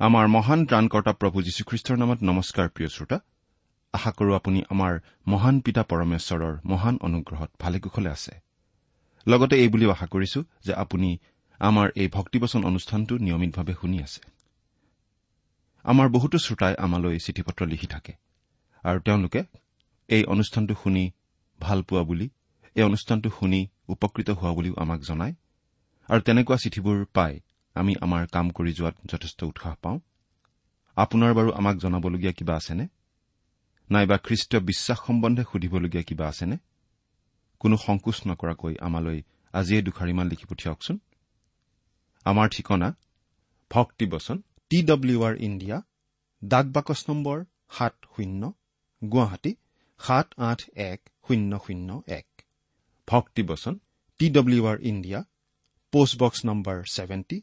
আমাৰ মহান ত্ৰাণকৰ্তা প্ৰভু যীশুখ্ৰীষ্টৰ নামত নমস্কাৰ প্ৰিয় শ্ৰোতা। আশা কৰো আপুনি আমাৰ মহান পিতা পৰমেশ্বৰৰ মহান অনুগ্ৰহত ভালে কুশলে আছে। লগতে এই বুলিও আশা কৰিছো যে আপুনি আমাৰ এই ভক্তিবচন অনুষ্ঠানটো নিয়মিতভাৱে শুনি আছে। আমাৰ বহুতো শ্ৰোতাই আমালৈ চিঠি পত্ৰ লিখি থাকে আৰু তেওঁলোকে এই অনুষ্ঠানটো শুনি ভাল পোৱা বুলি এই অনুষ্ঠানটো শুনি উপকৃত হোৱা বুলিও আমাক জনায় আৰু তেনেকুৱা চিঠিবোৰ পাই আমি আমাৰ কাম কৰি যোৱাত যথেষ্ট উৎসাহ পাওঁ। আপোনাৰ বাৰু আমাক জনাবলগীয়া কিবা আছেনে? নাইবা খ্ৰীষ্টীয় বিশ্বাস সম্বন্ধে সুধিবলগীয়া কিবা আছেনে? কোনো সংকোচ নকৰাকৈ আমালৈ আজিয়ে দুখাৰিমান লিখি পঠিয়াওকচোন। আমাৰ ঠিকনা ভক্তিবচন টি ডব্লিউ আৰ ইণ্ডিয়া ডাক বাকচ নম্বৰ সাত শূন্য গুৱাহাটী সাত আঠ এক শূন্য শূন্য এক। Bhaktibachan T W R India post box number seventy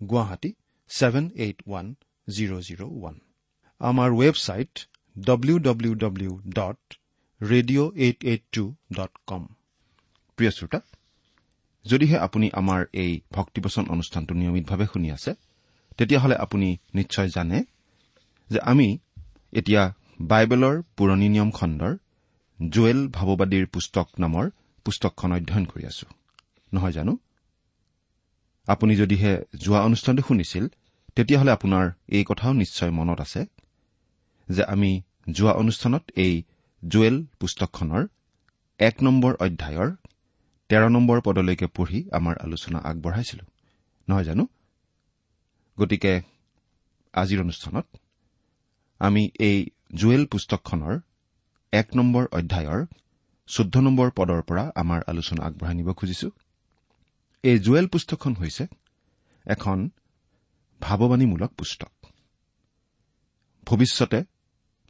Guwahati seven eight one zero' zero' one আমাৰ website W W W dot radio' eight eight two dot com প্ৰিয় শ্ৰোতা যদিহে আপুনি আমাৰ এই ভক্তিবচন অনুষ্ঠানটো নিয়মিতভাৱে শুনি আছে তেতিয়াহ'লে আপুনি নিশ্চয় জানে যে আমি এতিয়া বাইবেলৰ পুৰণি নিয়ম খণ্ডৰ জুৱেল ভাৱবাদীৰ পুস্তক নামৰ পুস্তকখন অধ্যয়ন কৰি আছো। নহয় জানো? আপুনি যদিহে যোৱা অনুষ্ঠানটো শুনিছিল তেতিয়াহ'লে আপোনাৰ এই কথাও নিশ্চয় মনত আছে যে আমি যোৱা অনুষ্ঠানত এই জুৱেল পুস্তকখনৰ এক নম্বৰ অধ্যায়ৰ তেৰ নম্বৰ পদলৈকে পঢ়ি আমাৰ আলোচনা আগবঢ়াইছিলো। নহয় জানো? গতিকে আজিৰ অনুষ্ঠানত আমি এই জুৱেল পুস্তকখনৰ এক নম্বৰ অধ্যায়ৰ চৈধ্য নম্বৰ পদৰ পৰা আমাৰ আলোচনা আগবঢ়াই নিব খুজিছো। এই জুৱেল পুস্তকখন হৈছে এখন ভাৱবাণীমূলক পুস্তক। ভৱিষ্যতে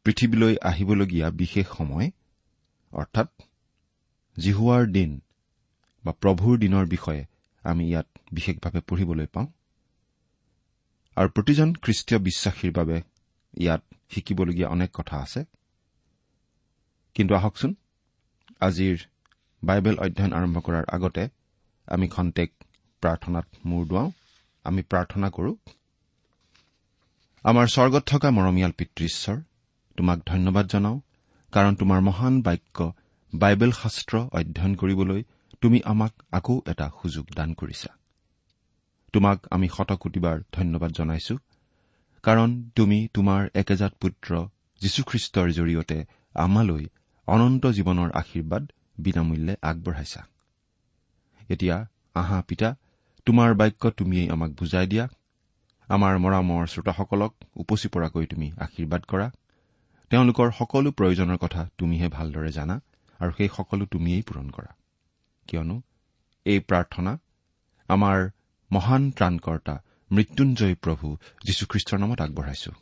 পৃথিৱীলৈ আহিবলগীয়া বিশেষ সময় অৰ্থাৎ জিহুৱাৰ দিন বা প্ৰভুৰ দিনৰ বিষয়ে আমি ইয়াত বিশেষভাৱে পঢ়িবলৈ পাওঁ। আৰু প্ৰতিজন খ্ৰীষ্টীয় বিশ্বাসীৰ বাবে ইয়াত শিকিবলগীয়া অনেক কথা আছে। কিন্তু আহকচোন আজিৰ বাইবেল অধ্যয়ন আৰম্ভ কৰাৰ আগতে আমি খন্তেক প্ৰাৰ্থনাত মূৰ দুৱাওঁ। আমি প্ৰাৰ্থনা কৰো আমাৰ স্বৰ্গত থকা মৰমীয়াল পিতৃশ্বৰ তোমাক ধন্যবাদ জনাওঁ কাৰণ তোমাৰ মহান বাক্য বাইবেল শাস্ত্ৰ অধ্যয়ন কৰিবলৈ তুমি আমাক আকৌ এটা সুযোগ দান কৰিছা। তোমাক আমি শতকোটিবাৰ ধন্যবাদ জনাইছো কাৰণ তুমি তোমাৰ একেজাত পুত্ৰ যীশুখ্ৰীষ্টৰ জৰিয়তে আমালৈ অনন্ত জীৱনৰ আশীৰ্বাদ বিনামূল্যে আগবঢ়াইছা। এতিয়া আহা পিতা তোমাৰ বাক্য তুমিয়েই আমাক বুজাই দিয়া। আমাৰ মৰামৰ শ্ৰোতাসকলক উপচি পৰাকৈ তুমি আশীৰ্বাদ কৰা। তেওঁলোকৰ সকলো প্ৰয়োজনৰ কথা তুমিহে ভালদৰে জানা আৰু সেই সকলো তুমিয়েই পূৰণ কৰা। কিয়নো এই প্ৰাৰ্থনা আমাৰ মহান ত্ৰাণকৰ্তা মৃত্যুঞ্জয় প্ৰভু যীশুখ্ৰীষ্টৰ নামত আগবঢ়াইছো।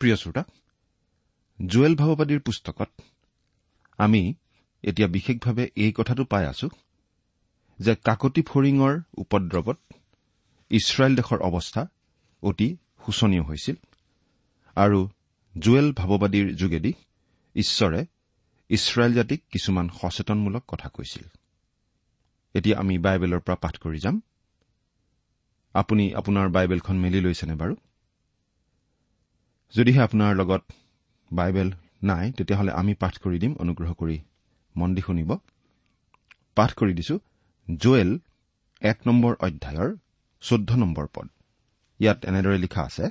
প্ৰিয় শ্ৰোতা জুৱেল ভাৱবাদীৰ পুস্তকত আমি এতিয়া বিশেষভাৱে এই কথাটো পাই আছো যে কাকতি ফৰিঙৰ উপদ্ৰৱত ইছৰাইল দেশৰ অৱস্থা অতি শোচনীয় হৈছিল আৰু জুৱেল ভাৱবাদীৰ যোগেদি ঈশ্বৰে ইছৰাইল জাতিক কিছুমান সচেতনমূলক কথা কৈছিল। এতিয়া আমি বাইবেলৰ পৰা পাঠ কৰি যাম। আপুনি আপোনাৰ বাইবেলখন মেলি লৈছেনে বাৰু? যদিহে আপোনাৰ লগত বাইবেল নাই তেতিয়াহ'লে আমি পাঠ কৰি দিম অনুগ্ৰহ কৰি মন দি শুনিব। পাঠ কৰি দিছো জুৱেল এক নম্বৰ অধ্যায়ৰ চৈধ্য নম্বৰ পদ। ইয়াত এনেদৰে লিখা আছে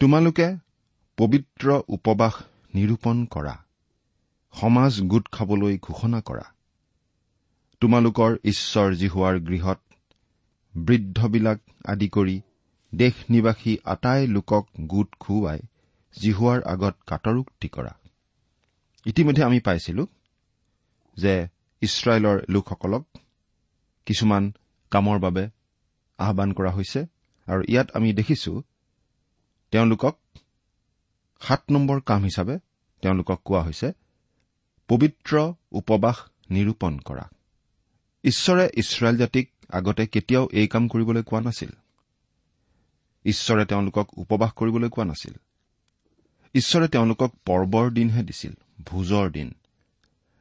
তোমালোকে পবিত্ৰ উপবাস নিৰূপণ কৰা সমাজ গোট খাবলৈ ঘোষণা কৰা। তোমালোকৰ ঈশ্বৰ জিহুৱাৰ গৃহত বৃদ্ধবিলাক আদি কৰি দেশ নিবাসী আটাই লোকক গোট খুওৱাই জিহুৱাৰ আগত কাটৰোক্তি কৰা ইতিমধ্যে আমি পাইছিলো যে ইছৰাইলৰ লোকসকলক কিছুমান কামৰ বাবে আহান কৰা হৈছে আৰু ইয়াত আমি দেখিছো তেওঁলোকক সাত নম্বৰ কাম হিচাপে তেওঁলোকক কোৱা হৈছে পবিত্ৰ উপবাস নিৰূপণ কৰা। ঈশ্বৰে ইছৰাইল জাতিক আগতে কেতিয়াও এই কাম কৰিবলৈ কোৱা নাছিল। ঈশ্বৰে তেওঁলোকক উপবাস কৰিবলৈ কোৱা নাছিল। ঈশ্বৰে তেওঁলোকক পৰ্বৰ দিনহে দিছিল ভোজৰ দিন।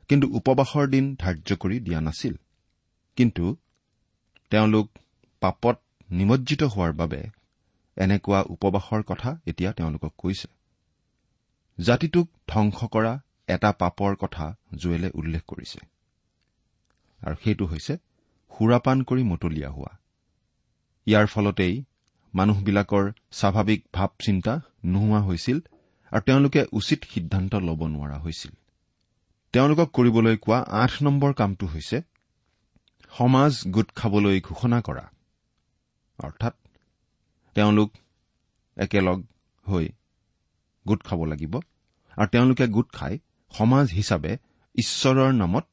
কিন্তু উপবাসৰ দিন ধাৰ্য কৰি দিয়া নাছিল। কিন্তু তেওঁলোক পাপত নিমজ্জিত হোৱাৰ বাবে এনেকুৱা উপবাসৰ কথা এতিয়া তেওঁলোকক কৈছে। জাতিটোক ধ্বংস কৰা এটা পাপৰ কথা জুৱেলে উল্লেখ কৰিছে। আৰু সেইটো হৈছে সুৰাপান কৰি মতলীয়া হোৱা। ইয়াৰ ফলতেই মানুহবিলাকৰ স্বাভাৱিক ভাৱ চিন্তা নোহোৱা হৈছিল আৰু তেওঁলোকে উচিত সিদ্ধান্ত ল'ব নোৱাৰা হৈছিল। তেওঁলোকক কৰিবলৈ কোৱা আঠ নম্বৰ কামটো হৈছে সমাজ গোট খাবলৈ ঘোষণা কৰা। অৰ্থাৎ তেওঁলোক একেলগ হৈ গোট খাব লাগিব আৰু তেওঁলোকে গোট খাই সমাজ হিচাপে ঈশ্বৰৰ নামত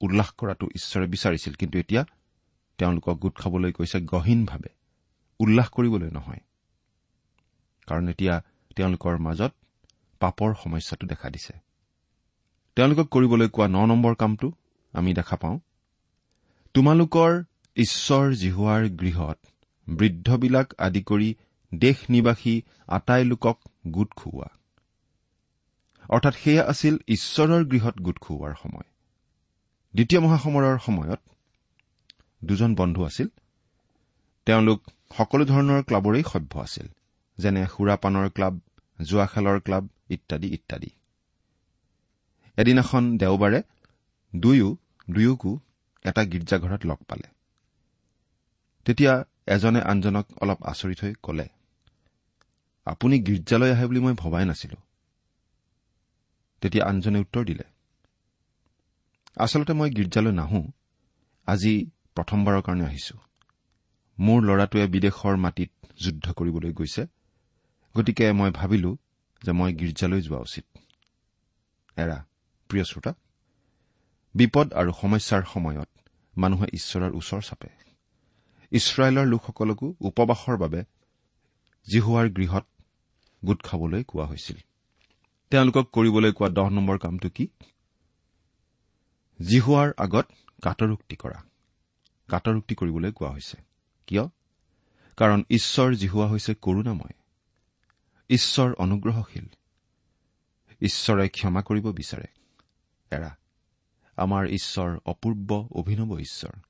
উল্লাস কৰাটো ঈশ্বৰে বিচাৰিছিল। কিন্তু এতিয়া তেওঁলোকক গোট খাবলৈ কৈছে গহীনভাৱে। উল্লাস কৰিবলৈ নহয়। কাৰণ এতিয়া তেওঁলোকৰ মাজত পাপৰ সমস্যাটো দেখা দিছে। তেওঁলোকক কৰিবলৈ কোৱা ন নম্বৰ কামটো আমি দেখা পাওঁ। তোমালোকৰ ঈশ্বৰ জিহুৱাৰ গৃহত বৃদ্ধবিলাক আদি কৰি দেশ নিবাসী আটাই লোকক গোট খুওৱা। অৰ্থাৎ সেয়া আছিল ঈশ্বৰৰ গৃহত গোট খুওৱাৰ সময়। দ্বিতীয় মহাসমৰৰ সময়ত দুজন বন্ধু আছিল। তেওঁলোক সকলো ধৰণৰ ক্লাবৰেই সভ্য আছিল যেনে সুৰাপানৰ ক্লাব জোৱা খেলৰ ক্লাব ইত্যাদি ইত্যাদি। এদিনাখন দেওবাৰে দুয়ো দুয়োকো এটা গীৰ্জাঘৰত লগ পালে। তেতিয়া এজনে আনজনক অলপ আচৰিত হৈ কলে আপুনি গীৰ্জালৈ আহে বুলি মই ভবাই নাছিলো। তেতিয়া আনজনে উত্তৰ দিলে আচলতে মই গীৰ্জালৈ নাহো আজি প্ৰথমবাৰৰ কাৰণে আহিছো। মোৰ ল'ৰাটোৱে বিদেশৰ মাটিত যুদ্ধ কৰিবলৈ গৈছে। গতিকে মই ভাবিলো যে মই গীৰ্জালৈ যোৱা উচিত। এৰা প্ৰিয় শ্ৰোতা বিপদ আৰু সমস্যাৰ সময়ত মানুহে ঈশ্বৰৰ ওচৰ চাপে। ইছৰাইলৰ লোকসকলকো উপবাসৰ বাবে জিহুৱাৰ গৃহত গোট খাবলৈ কোৱা হৈছিল। তেওঁলোকক কৰিবলৈ কোৱা দহ নম্বৰ কামটো কি? জিহুৱাৰ আগত কাটৰোক্তি কৰা। কাটৰোক্তি কৰিবলৈ কোৱা হৈছে। কিয়? কাৰণ ঈশ্বৰ জিহুৱা হৈছে কৰুণাময়। ঈশ্বৰ অনুগ্ৰহশীল। ঈশ্বৰে ক্ষমা কৰিব বিচাৰে। এৰা আমাৰ ঈশ্বৰ অপূৰ্ব অভিনৱ ঈশ্বৰ।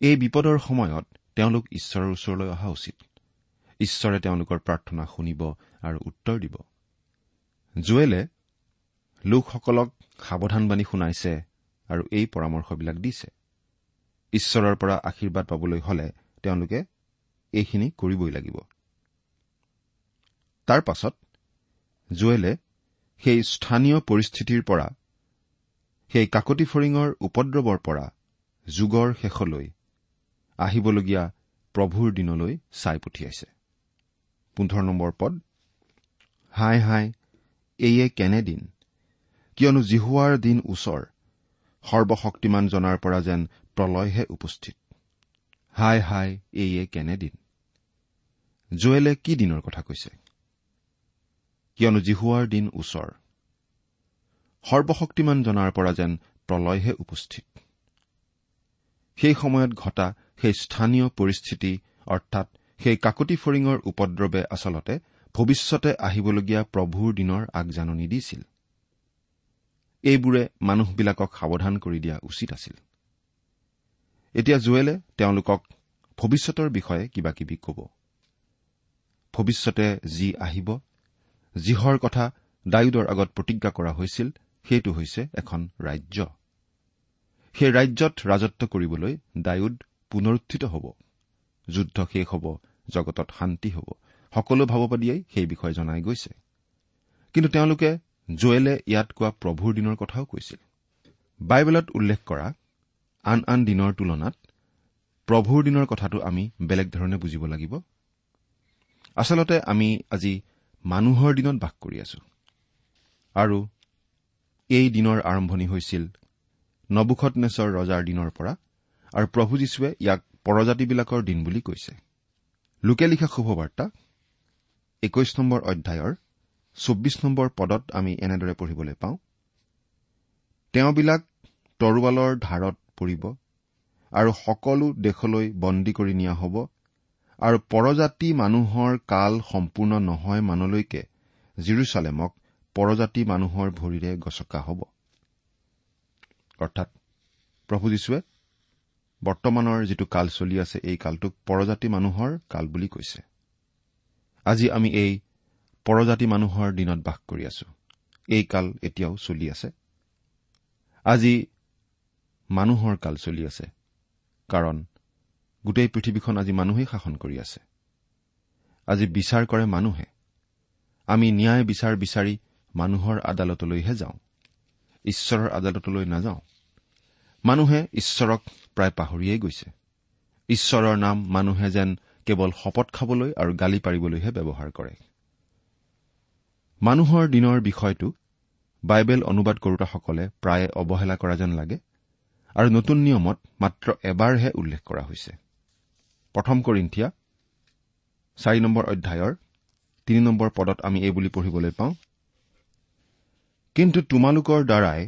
এই বিপদৰ সময়ত তেওঁলোক ঈশ্বৰৰ ওচৰলৈ অহা উচিত। ঈশ্বৰে তেওঁলোকৰ প্ৰাৰ্থনা শুনিব আৰু উত্তৰ দিব। জুৱেলে লোকসকলক সাৱধানবাণী শুনাইছে আৰু এই পৰামৰ্শবিলাক দিছে। ঈশ্বৰৰ পৰা আশীৰ্বাদ পাবলৈ হলে তেওঁলোকে এইখিনি কৰিবই লাগিব। তাৰ পাছত জুৱেলে সেই স্থানীয় পৰিস্থিতিৰ পৰা সেই কাকতি ফৰিঙৰ উপদ্ৰৱৰ পৰা যুগৰ শেষলৈ আহিবলগীয়া প্ৰভুৰ দিনলৈ চাই পঠিয়াইছে। পোন্ধৰ নম্বৰ পদ হাই হাই এইয়ে কেনে দিন? কিয়নো জিহুৱাৰ দিন ওচৰ সৰ্বশক্তিমান জনাৰ পৰা যেন প্ৰলয়হে উপস্থিত। হাই হাই এইয়ে কেনে দিন জুৱেলে কি দিনৰ কথা কৈছে? কিয়নো জিহুৱাৰ দিন ওচৰ। সৰ্বশক্তিমান জনাৰ পৰা যেন প্ৰলয়হে উপস্থিত। সেই সময়ত ঘটা সেই স্থানীয় পৰিস্থিতি অৰ্থাৎ সেই কাকতি ফৰিঙৰ উপদ্ৰৱে আচলতে ভৱিষ্যতে আহিবলগীয়া প্ৰভুৰ দিনৰ আগজাননী দিছিল। এইবোৰে মানুহবিলাকক সাৱধান কৰি দিয়া উচিত আছিল। এতিয়া জুৱেলে তেওঁলোকক ভৱিষ্যতৰ বিষয়ে কিবা কিবি। ক'ব ভৱিষ্যতে যি আহিব যিহৰ কথা ডায়ুদৰ আগত প্ৰতিজ্ঞা কৰা হৈছিল সেইটো হৈছে এখন ৰাজ্য। সেই ৰাজ্যত ৰাজত্ব কৰিবলৈ ডায়ুদ পুনৰুত্থিত হ'ব। যুদ্ধ শেষ হ'ব জগতত শান্তি হ'ব। সকলো ভাৱবাদীয়ে সেই বিষয়ে জনাই গৈছে। কিন্তু তেওঁলোকে জুৱেলে ইয়াত কোৱা প্ৰভুৰ দিনৰ কথাও কৈছিল। বাইবেলত উল্লেখ কৰা আন আন দিনৰ তুলনাত প্ৰভুৰ দিনৰ কথাটো আমি বেলেগ ধৰণে বুজিব লাগিব। আচলতে আমি আজি মানুহৰ দিনত বাস কৰি আছো। আৰু এই দিনৰ আৰম্ভণি হৈছিল নবুখতনেশ্বৰ ৰজাৰ দিনৰ পৰা আৰু প্ৰভু যীশুৱে ইয়াক পৰজাতিবিলাকৰ দিন বুলি কৈছে। লোকে লিখা শুভবাৰ্তা একৈশ নম্বৰ অধ্যায়ৰ চৌব্বিছ নম্বৰ পদত আমি এনেদৰে পঢ়িবলৈ পাওঁ তেওঁবিলাক তৰোৱালৰ ধাৰত পৰিব আৰু সকলো দেশলৈ বন্দী কৰি নিয়া হ'ব আৰু পৰজাতি মানুহৰ কাল সম্পূৰ্ণ নহয় মানলৈকে জিৰচালেমক পৰজাতি মানুহৰ ভৰিৰে গছকা হ'ব। অৰ্থাৎ প্ৰভু যীশুৱে বৰ্তমানৰ যিটো কাল চলি আছে এই কালটোক পৰজাতি মানুহৰ কাল বুলি কৈছে। আজি আমি এই পৰজাতি মানুহৰ দিনত বাস কৰি আছো। এই কাল এতিয়াও চলি আছে। আজি মানুহৰ কাল চলি আছে। কাৰণ গোটেই পৃথিৱীখন আজি মানুহেই শাসন কৰি আছে। আজি বিচাৰ কৰে মানুহে। আমি ন্যায় বিচাৰ বিচাৰি মানুহৰ আদালতলৈহে যাওঁ। ঈশ্বৰৰ আদালতলৈ নাযাওঁ। মানুহে ঈশ্বৰক প্ৰায় পাহৰিয়েই গৈছে। ঈশ্বৰৰ নাম মানুহে যেন কেৱল শপত খাবলৈ আৰু গালি পাৰিবলৈহে ব্যৱহাৰ কৰে। মানুহৰ দিনৰ বিষয়টো বাইবেল অনুবাদ কৰোতাসকলে প্ৰায়ে অৱহেলা কৰা যেন লাগে আৰু নতুন নিয়মত মাত্ৰ এবাৰহে উল্লেখ কৰা হৈছে। প্ৰথম কৰিন্ঠিয়া চাৰি নম্বৰ অধ্যায়ৰ তিনি নম্বৰ পদত আমি এই বুলি পঢ়িবলৈ পাওঁ কিন্তু তোমালোকৰ দ্বাৰাই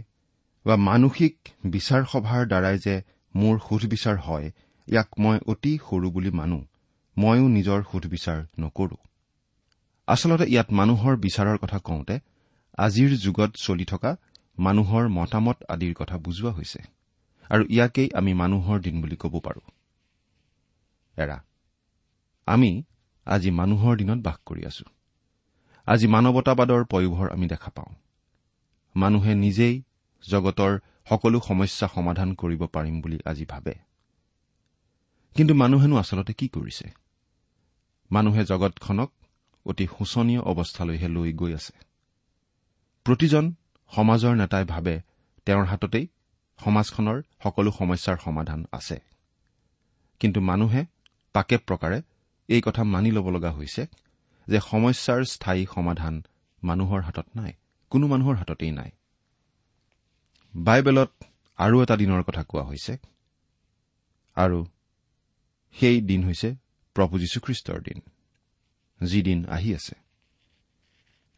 বা মানসিক বিচাৰ সভাৰ দ্বাৰাই যে মোৰ সুধবিচাৰ হয় ইয়াক মই অতি সৰু বুলি মানো ময়ো নিজৰ সুধবিচাৰ নকৰো। আচলতে ইয়াত মানুহৰ বিচাৰৰ কথা কওঁতে আজিৰ যুগত চলি থকা মানুহৰ মতামত আদিৰ কথা বুজোৱা হৈছে। আৰু ইয়াকেই আমি মানুহৰ দিন বুলি ক'ব পাৰো। এৰা আমি আজি মানুহৰ দিনত বাস কৰি আছো। আজি মানৱতাবাদৰ পয়োভৰ আমি দেখা পাওঁ। মানুহে নিজেই জগতৰ সকলো সমস্যা সমাধান কৰিব পাৰিম বুলি আজি ভাবে। কিন্তু মানুহেনো আচলতে কি কৰিছে? মানুহে জগতখনক অতি শোচনীয় অৱস্থালৈহে লৈ গৈ আছে। প্ৰতিজন সমাজৰ নেতাই ভাবে তেওঁৰ হাততেই সমাজখনৰ সকলো সমস্যাৰ সমাধান আছে। কিন্তু মানুহে তাকে প্ৰকাৰে এই কথা মানি ল'ব লগা হৈছে যে সমস্যাৰ স্থায়ী সমাধান মানুহৰ হাতত নাই কোনো মানুহৰ হাততেই নাই। বাইবেলত আৰু এটা দিনৰ কথা কোৱা হৈছে আৰু সেই দিন হৈছে প্ৰভু যীশুখ্ৰীষ্টৰ দিন যি দিন আহি আছে।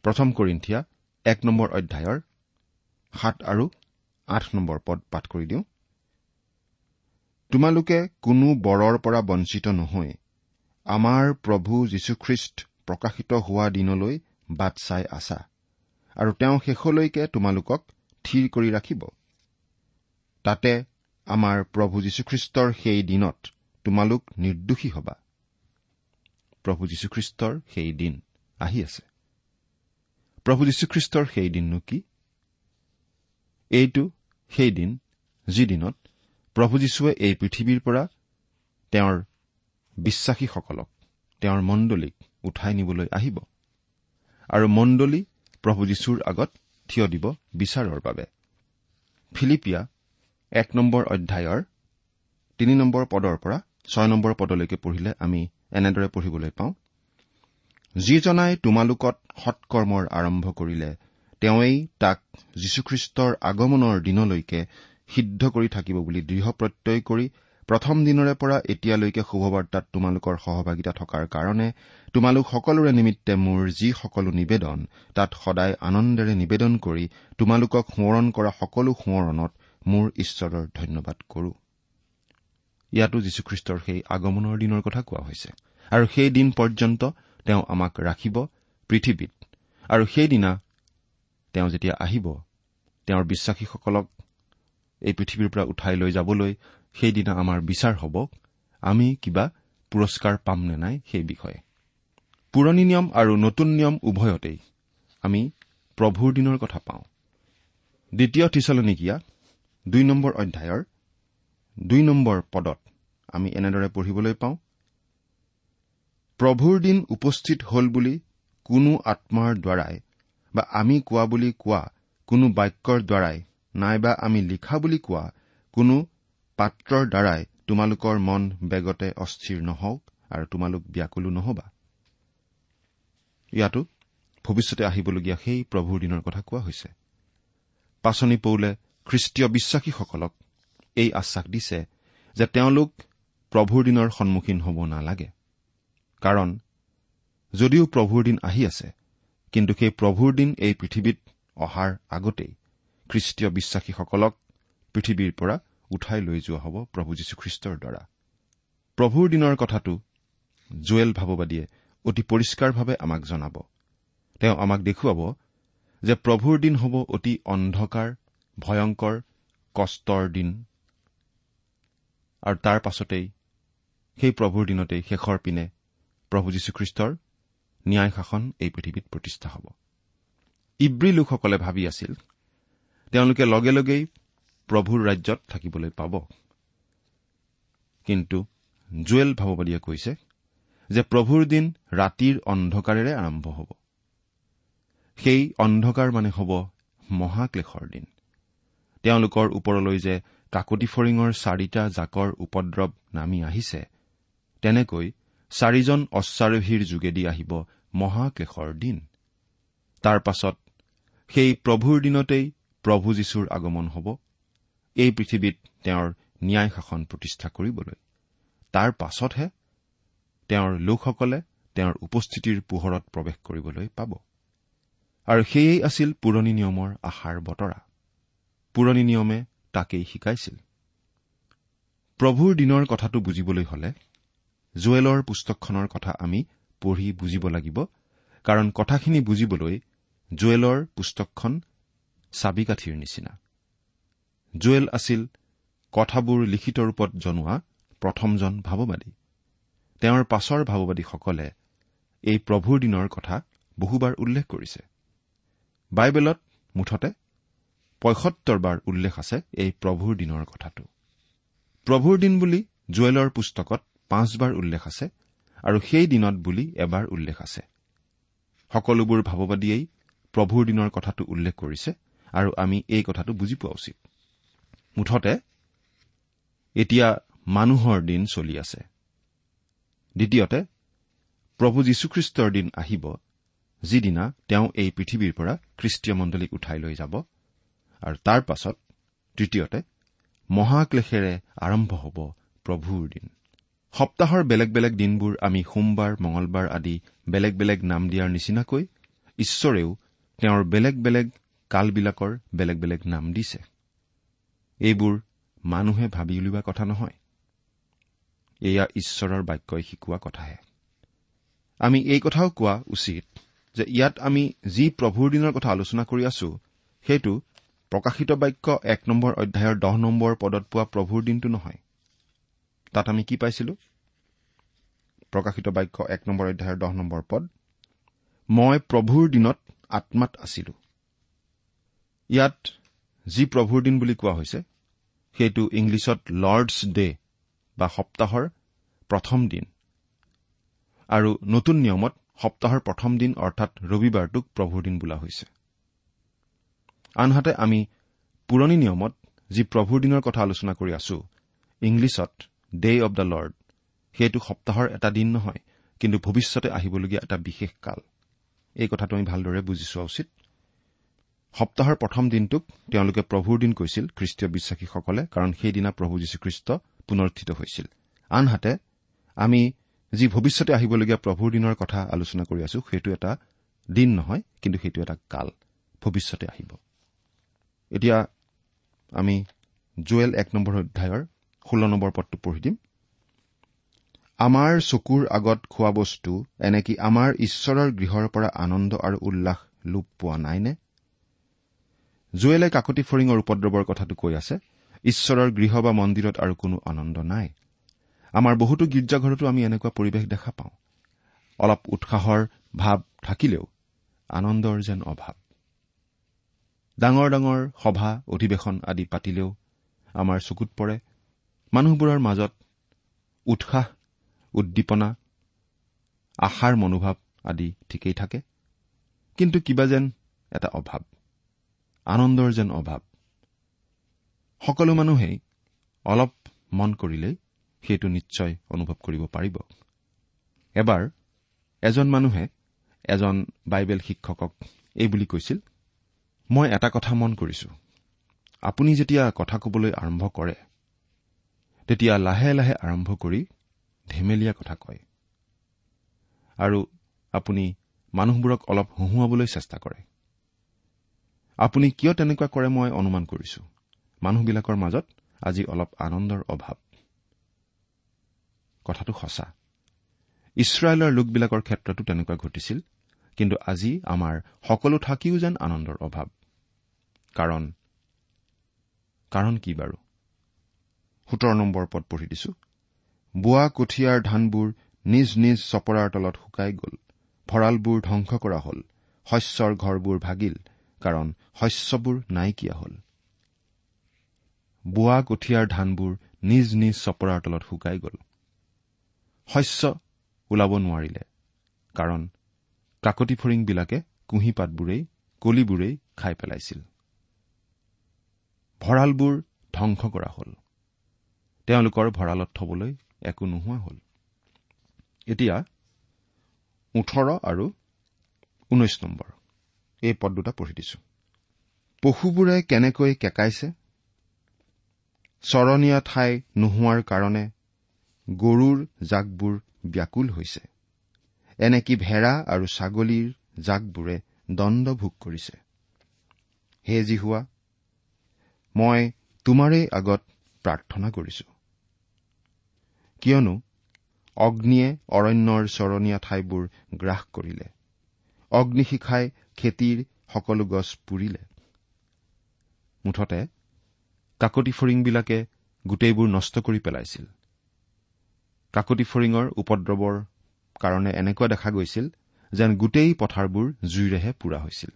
প্ৰথম কৰিন্ঠিয়া এক নম্বৰ অধ্যায়ৰ সাত আৰু আঠ নম্বৰ পদ পাঠ কৰি দিওঁ। তোমালোকে কোনো বৰৰ পৰা বঞ্চিত নহৈ আমাৰ প্ৰভু যীশুখ্ৰীষ্ট প্ৰকাশিত হোৱা দিনলৈ বাট চাই আছা আৰু তেওঁ শেষলৈকে তোমালোকক থিৰ কৰি ৰাখিব। তাতে আমাৰ প্ৰভু যীশুখ্ৰীষ্টৰ সেই দিনত তোমালোক নিৰ্দোষী হবা। প্ৰভু যীশুখ্ৰীষ্টৰ সেই দিন আহি আছে। প্ৰভু যীশুখ্ৰীষ্টৰ সেই দিননো কি? এইটো সেই দিন যিদিনত প্ৰভু যীশুৱে এই পৃথিৱীৰ পৰা তেওঁৰ বিশ্বাসীসকলক তেওঁৰ মণ্ডলীক উঠাই নিবলৈ আহিব আৰু মণ্ডলী প্ৰভু যীশুৰ আগত থিয় দিব বিচাৰৰ বাবে। ফিলিপিয়া এক নম্বৰ অধ্যায়ৰ তিনি নম্বৰ পদৰ পৰা ছয় নম্বৰ পদলৈকে পঢ়িলে আমি এনেদৰে পঢ়িবলৈ পাওঁ যিজনাই তোমালোকত সৎকৰ্মৰ আৰম্ভ কৰিলে তেওঁৱেই তাক যীশুখ্ৰীষ্টৰ আগমনৰ দিনলৈকে সিদ্ধ কৰি থাকিব বুলি দৃঢ় প্ৰত্যয় কৰি প্ৰথম দিনৰে পৰা এতিয়ালৈকে শুভবাৰ্তাত তোমালোকৰ সহভাগিতা থকাৰ কাৰণে তোমালোক সকলোৰে নিমিত্তে মোৰ যি সকলো নিবেদন তাত সদায় আনন্দেৰে নিবেদন কৰি তোমালোকক সোঁৱৰণ কৰা সকলো সোঁৱৰণত মোৰ ঈশ্বৰৰ ধন্যবাদ কৰো। ইয়াতো যীশুখ্ৰীষ্টৰ সেই আগমনৰ দিনৰ কথা কোৱা হৈছে। আৰু সেই দিন পৰ্যন্ত তেওঁ আমাক ৰাখিব পৃথিৱীত। আৰু সেইদিনা তেওঁ যেতিয়া আহিব তেওঁৰ বিশ্বাসীসকলক এই পৃথিৱীৰ পৰা উঠাই লৈ যাবলৈ সেইদিনা আমাৰ বিচাৰ হ'ব আমি কিবা পুৰস্কাৰ পাম নে নাই সেই বিষয়ে। পুৰণি নিয়ম আৰু নতুন নিয়ম উভয়তেই আমি প্ৰভুৰ দিনৰ কথা পাওঁ। দ্বিতীয় থিচলনিকীয়া দুই নম্বৰ অধ্যায়ৰ দুই নম্বৰ পদত আমি এনেদৰে পঢ়িবলৈ পাওঁ প্ৰভুৰ দিন উপস্থিত হ'ল বুলি কোনো আত্মাৰ দ্বাৰাই বা আমি কোৱা বুলি কোৱা কোনো বাক্যৰ দ্বাৰাই নাইবা আমি লিখা বুলি কোৱা কোনো পাত্ৰৰ দ্বাৰাই তোমালোকৰ মন বেগতে অস্থিৰ নহওক আৰু তোমালোক ব্যাকুলো নহবা। ইয়াতো ভৱিষ্যতে আহিবলগীয়া সেই প্ৰভুৰ দিনৰ কথা কোৱা হৈছে। পাচনি পৌলে খ্ৰীষ্টীয় বিশ্বাসীসকলক এই আশ্বাস দিছে যে তেওঁলোক প্ৰভুৰ দিনৰ সন্মুখীন হ'ব নালাগে। কাৰণ যদিও প্ৰভুৰ দিন আহি আছে কিন্তু সেই প্ৰভুৰ দিন এই পৃথিৱীত অহাৰ আগতেই খ্ৰীষ্টীয় বিশ্বাসীসকলক পৃথিৱীৰ পৰা উঠাই লৈ যোৱা হ'ব প্ৰভু যীশুখ্ৰীষ্টৰ দ্বাৰা। প্ৰভুৰ দিনৰ কথাটো জুৱেল ভাৱবাদীয়ে অতি পৰিষ্কাৰভাৱে আমাক জনাব। তেওঁ আমাক দেখুৱাব যে প্ৰভুৰ দিন হ'ব অতি অন্ধকাৰ ভয়ংকৰ কষ্টৰ দিন। আৰু তাৰ পাছতেই সেই প্ৰভুৰ দিনতেই শেষৰ পিনে প্ৰভু যীশুখ্ৰীষ্টৰ ন্যায় শাসন এই পৃথিৱীত প্ৰতিষ্ঠা হ'ব। ইব্ৰী লোকসকলে ভাবি আছিল তেওঁলোকে লগে লগেই প্ৰভুৰ ৰাজ্যত থাকিবলৈ পাব। কিন্তু জুৱেল ভাৱবাদীয়ে কৈছে যে প্ৰভুৰ দিন ৰাতিৰ অন্ধকাৰেৰে আৰম্ভ হ'ব। সেই অন্ধকাৰ মানে হ'ব মহাক্লেশৰ দিন। তেওঁলোকৰ ওপৰলৈ যে কাকতি ফৰিঙৰ চাৰিটা জাকৰ উপদ্ৰৱ নামি আহিছে তেনেকৈ চাৰিজন অশ্বাৰোহীৰ যোগেদি আহিব মহাক্লেশৰ দিন। তাৰ পাছত সেই প্ৰভুৰ দিনতেই প্ৰভু যীশুৰ আগমন হ'ব। এই পৃথিৱীত তেওঁৰ ন্যায় শাসন প্ৰতিষ্ঠা কৰিবলৈ। তাৰ পাছতহে তেওঁৰ লোকসকলে তেওঁৰ উপস্থিতিৰ পোহৰত প্ৰৱেশ কৰিবলৈ পাব। আৰু সেয়েই আছিল পুৰণি নিয়মৰ আশাৰ বতৰা। পুৰণি নিয়মে তাকেই শিকাইছিল। প্ৰভুৰ দিনৰ কথাটো বুজিবলৈ হলে জুৱেলৰ পুস্তকখনৰ কথা আমি পঢ়ি বুজিব লাগিব কাৰণ কথাখিনি বুজিবলৈ জুৱেলৰ পুস্তকখন চাবিকাঠিৰ নিচিনা। জুৱেল আছিল কথাবোৰ লিখিত ৰূপত জনোৱা প্ৰথমজন ভাৱবাদী। তেওঁৰ পাছৰ ভাৱবাদীসকলে এই প্ৰভুৰ দিনৰ কথা বহুবাৰ উল্লেখ কৰিছে। বাইবেলত মুঠতে পঁয়সত্তৰ বাৰ উল্লেখ আছে এই প্ৰভুৰ দিনৰ কথাটো। প্ৰভুৰ দিন বুলি জুৱেলৰ পুস্তকত পাঁচবাৰ উল্লেখ আছে আৰু সেই দিনত বুলি এবাৰ উল্লেখ আছে। সকলোবোৰ ভাৱবাদীয়েই প্ৰভুৰ দিনৰ কথাটো উল্লেখ কৰিছে আৰু আমি এই কথাটো বুজি পোৱা উচিত। মুঠতে এতিয়া মানুহৰ দিন চলি আছে। দ্বিতীয়তে প্ৰভু যীশুখ্ৰীষ্টৰ দিন আহিব যিদিনা তেওঁ এই পৃথিৱীৰ পৰা খ্ৰীষ্টীয় মণ্ডলীক উঠাই লৈ যাব। আৰু তাৰ পাছত তৃতীয়তে মহাক্লেশেৰে আৰম্ভ হ'ব প্ৰভুৰ দিন। সপ্তাহৰ বেলেগ বেলেগ দিনবোৰ আমি সোমবাৰ মঙলবাৰ আদি বেলেগ বেলেগ নাম দিয়াৰ নিচিনাকৈ ঈশ্বৰেও তেওঁৰ বেলেগ বেলেগ কালবিলাকৰ বেলেগ বেলেগ নাম দিছে। এইবোৰ মানুহে ভাবি উলিওৱা কথা নহয়। এয়া ঈশ্বৰৰ বাক্যই শিকোৱা কথাহে। আমি এই কথাও কোৱা উচিত যে ইয়াত আমি যি প্ৰভুৰ দিনৰ কথা আলোচনা কৰি আছো সেইটো প্ৰকাশিত বাক্য এক নম্বৰ অধ্যায়ৰ দহ নম্বৰ পদত পোৱা প্ৰভুৰ দিনটো নহয়। তাত আমি কি পাইছিলো? প্ৰকাশিত বাক্য এক নম্বৰ অধ্যায়ৰ দহ নম্বৰ পদ। মই প্ৰভুৰ দিনত আত্মাত আছিলো। ইয়াত যি প্ৰভুৰ দিন বুলি কোৱা হৈছে সেইটো ইংলিছত লৰ্ডছ ডে বা সপ্তাহৰ প্ৰথম দিন। আৰু নতুন নিয়মত সপ্তাহৰ প্ৰথম দিন অৰ্থাৎ ৰবিবাৰটোক প্ৰভুৰ দিন বোলা হৈছে। আনহাতে আমি পুৰণি নিয়মত যি প্ৰভুৰ দিনৰ কথা আলোচনা কৰি আছো ইংলিছত ডে অব দ্য লৰ্ড সেইটো সপ্তাহৰ এটা দিন নহয় কিন্তু ভৱিষ্যতে আহিবলগীয়া এটা বিশেষ কাল। এই কথাটো আমি ভালদৰে বুজি চোৱা উচিত। সপ্তাহৰ প্ৰথম দিনটোক তেওঁলোকে প্ৰভুৰ দিন কৈছিল খ্ৰীষ্টীয় বিশ্বাসীসকলে কাৰণ সেইদিনা প্ৰভু যীশুখ্ৰীষ্ট পুনৰ্থিত হৈছিল। আনহাতে আমি যি ভৱিষ্যতে আহিবলগীয়া প্ৰভুৰ দিনৰ কথা আলোচনা কৰি আছো সেইটো এটা দিন নহয় কিন্তু সেইটো এটা কাল। ভৱিষ্যতে আহিব। এতিয়া আমি জুৱেল এক নম্বৰ অধ্যায়ৰ ষোল্ল নম্বৰ পদটো পঢ়ি দিম। আমাৰ চকুৰ আগত খোৱা বস্তু এনেকি আমাৰ ঈশ্বৰৰ গৃহৰ পৰা আনন্দ আৰু উল্লাস লোপ পোৱা নাইনে? জুৱেলে কাকতি ফৰিঙৰ উপদ্ৰৱৰ কথাটো কৈ আছে ঈশ্বৰৰ গৃহ বা মন্দিৰত আৰু কোনো আনন্দ নাই। আমাৰ বহুতো গীৰ্জাঘৰতো আমি এনেকুৱা পৰিৱেশ দেখা পাওঁ। অলপ উৎসাহৰ ভাৱ থাকিলেও আনন্দৰ যেন অভাৱ। ডাঙৰ ডাঙৰ সভা অধিৱেশন আদি পাতিলেও আমাৰ চকুত পৰে মানুহবোৰৰ মাজত উৎসাহ উদ্দীপনা আশাৰ মনোভাৱ আদি ঠিকেই থাকে কিন্তু কিবা যেন এটা অভাৱ আনন্দৰ যেন অভাৱ। সকলো মানুহেই অলপ মন কৰিলেই সেইটো নিশ্চয় অনুভৱ কৰিব পাৰিব। এবাৰ এজন মানুহে এজন বাইবেল শিক্ষকক এই বুলি কৈছিল মই এটা কথা মন কৰিছো। আপুনি যেতিয়া কথা কবলৈ আৰম্ভ কৰে তেতিয়া লাহে লাহে আৰম্ভ কৰি ধেমেলীয়া কথা কয়। আৰু আপুনি মানুহবোৰক অলপ হঁহুৱাবলৈ চেষ্টা কৰে। আপুনি কিয় তেনেকুৱা কৰে মই অনুমান কৰিছো। মানুহবিলাকৰ মাজত আজি অলপ আনন্দৰ অভাৱ। কথাটো সঁচা। ইছৰাইলৰ লোকবিলাকৰ ক্ষেত্ৰতো তেনেকুৱা ঘটিছিল কিন্তু আজি আমাৰ সকলো থাকিও যেন আনন্দৰ অভাৱ। কাৰণ কাৰণ কি বাৰু? সোতৰ নম্বৰ পদ পঢ়ি দিছো। বোৱা কঠীয়াৰ ধানবোৰ নিজ নিজ চপৰাৰ তলত শুকাই গ'ল। ভঁৰালবোৰ ধ্বংস কৰা হ'ল। শস্যৰ ঘৰবোৰ ভাগিল কাৰণ শস্যবোৰ নাইকিয়া হ'ল। বোৱা কঠীয়াৰ ধানবোৰ নিজ নিজ চপৰাৰ তলত শুকাই গ'ল। শস্য ওলাব নোৱাৰিলে কাৰণ কাকতি ফৰিংবিলাকে কুঁহিপাতবোৰেই কলিবোৰেই খাই পেলাইছিল। ভঁৰালবোৰ ধ্বংস কৰা হ'ল। তেওঁলোকৰ ভঁৰালত থবলৈ একো নোহোৱা হ'ল। এতিয়া ওঠৰ আৰু ঊনৈশ নম্বৰ। এই পদ দুটা পঢ়ি দিছো। পশুবোৰে কেনেকৈ কেকাইছে? চৰণীয়া ঠাই নোহোৱাৰ কাৰণে গৰুৰ জাকবোৰ ব্যাকুল হৈছে। এনেকি ভেড়া আৰু ছাগলীৰ জাকবোৰে দণ্ড ভোগ কৰিছে? হে যি হোৱা মই তোমাৰেই আগত প্ৰাৰ্থনা কৰিছো। কিয়নো অগ্নিয়ে অৰণ্যৰ চৰণীয়া ঠাইবোৰ গ্ৰাস কৰিলে। অগ্নিশিখাই খেতিৰ সকলো গছ পুৰিলে। মুঠতে কাকতি ফৰিংবিলাকে গোটেইবোৰ নষ্ট কৰি পেলাইছিল। কাকতি ফৰিঙৰ উপদ্ৰৱৰ কাৰণে এনেকুৱা দেখা গৈছিল যেন গোটেই পথাৰবোৰ জুইৰেহে পুৰা হৈছিল।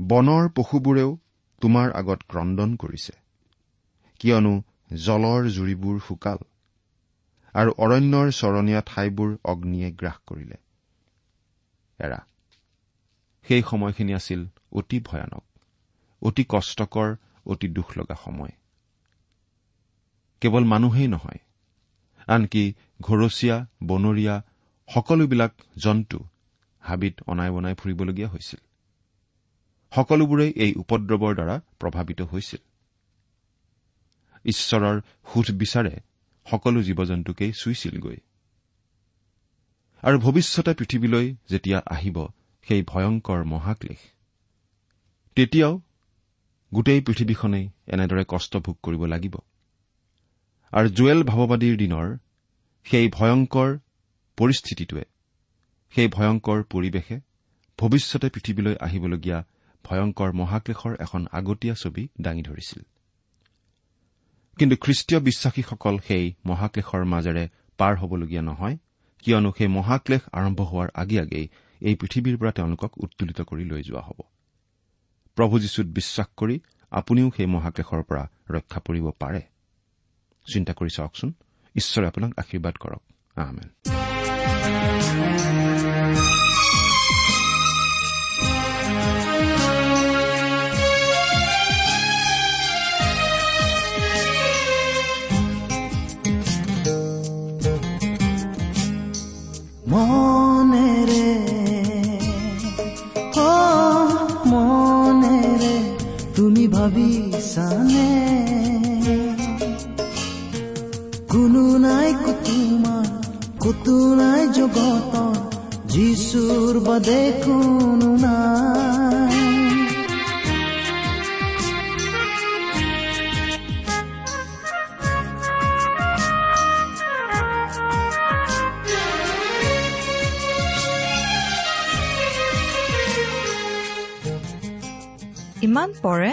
বনৰ পশুবোৰেও তোমাৰ আগত ক্ৰদন কৰিছে। কিয়নো জলৰ জুৰিবোৰ শুকাল আৰু অৰণ্যৰ চৰণীয়া ঠাইবোৰ অগ্নিয়ে গ্ৰাস কৰিলে। এৰা সেই সময়খিনি আছিল অতি ভয়ানক অতি কষ্টকৰ অতি দুখ লগা সময়। কেৱল মানুহেই নহয় আনকি ঘৰচীয়া বনৰীয়া সকলোবিলাক জন্তু হাবিত অনাই বনাই ফুৰিবলগীয়া হৈছিল। সকলোবোৰেই এই উপদ্ৰৱৰ দ্বাৰা প্ৰভাৱিত হৈছিল। ঈশ্বৰৰ সুধ বিচাৰে সকলো জীৱ জন্তুকেই চুইছিলগৈ। আৰু ভৱিষ্যতে পৃথিৱীলৈ যেতিয়া আহিব সেই ভয়ংকৰ মহাক্লেশ। তেতিয়াও গোটেই পৃথিৱীখনেই এনেদৰে কষ্ট ভোগ কৰিব লাগিব। আৰু জুৱেল ভাৱবাদীৰ দিনৰ সেই ভয়ংকৰ পৰিস্থিতিটোৱে সেই ভয়ংকৰ পৰিৱেশে ভৱিষ্যতে পৃথিৱীলৈ আহিবলগীয়া ভয়ংকৰ মহাক্লেশৰ এখন আগতীয়া ছবি দাঙি ধৰিছিল। কিন্তু খ্ৰীষ্টীয় বিশ্বাসীসকল সেই মহাক্লেশৰ মাজেৰে পাৰ হ'বলগীয়া নহয় কিয়নো সেই মহাক্লেশ আৰম্ভ হোৱাৰ আগে আগেই এই পৃথিৱীৰ পৰা তেওঁলোকক উত্তোলিত কৰি লৈ যোৱা হ'ব। প্ৰভু যীশুত বিশ্বাস কৰি আপুনিও সেই মহাক্লেশৰ পৰা ৰক্ষা পৰিব পাৰে। চিন্তা কৰি চাওকচোন ঈশ্বৰে আপোনাক আশীৰ্বাদ কৰক। ভাবিছানে কোনো নাই কুতুমাৰ কতো নাই জগত যিচুৰ বাদে কোনো নাই ইমান পৰে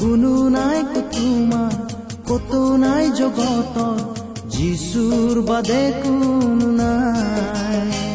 কোনো নাই তোমাৰ কতো নাই জগতৰ যিচুৰ বাদে কোনো নাই।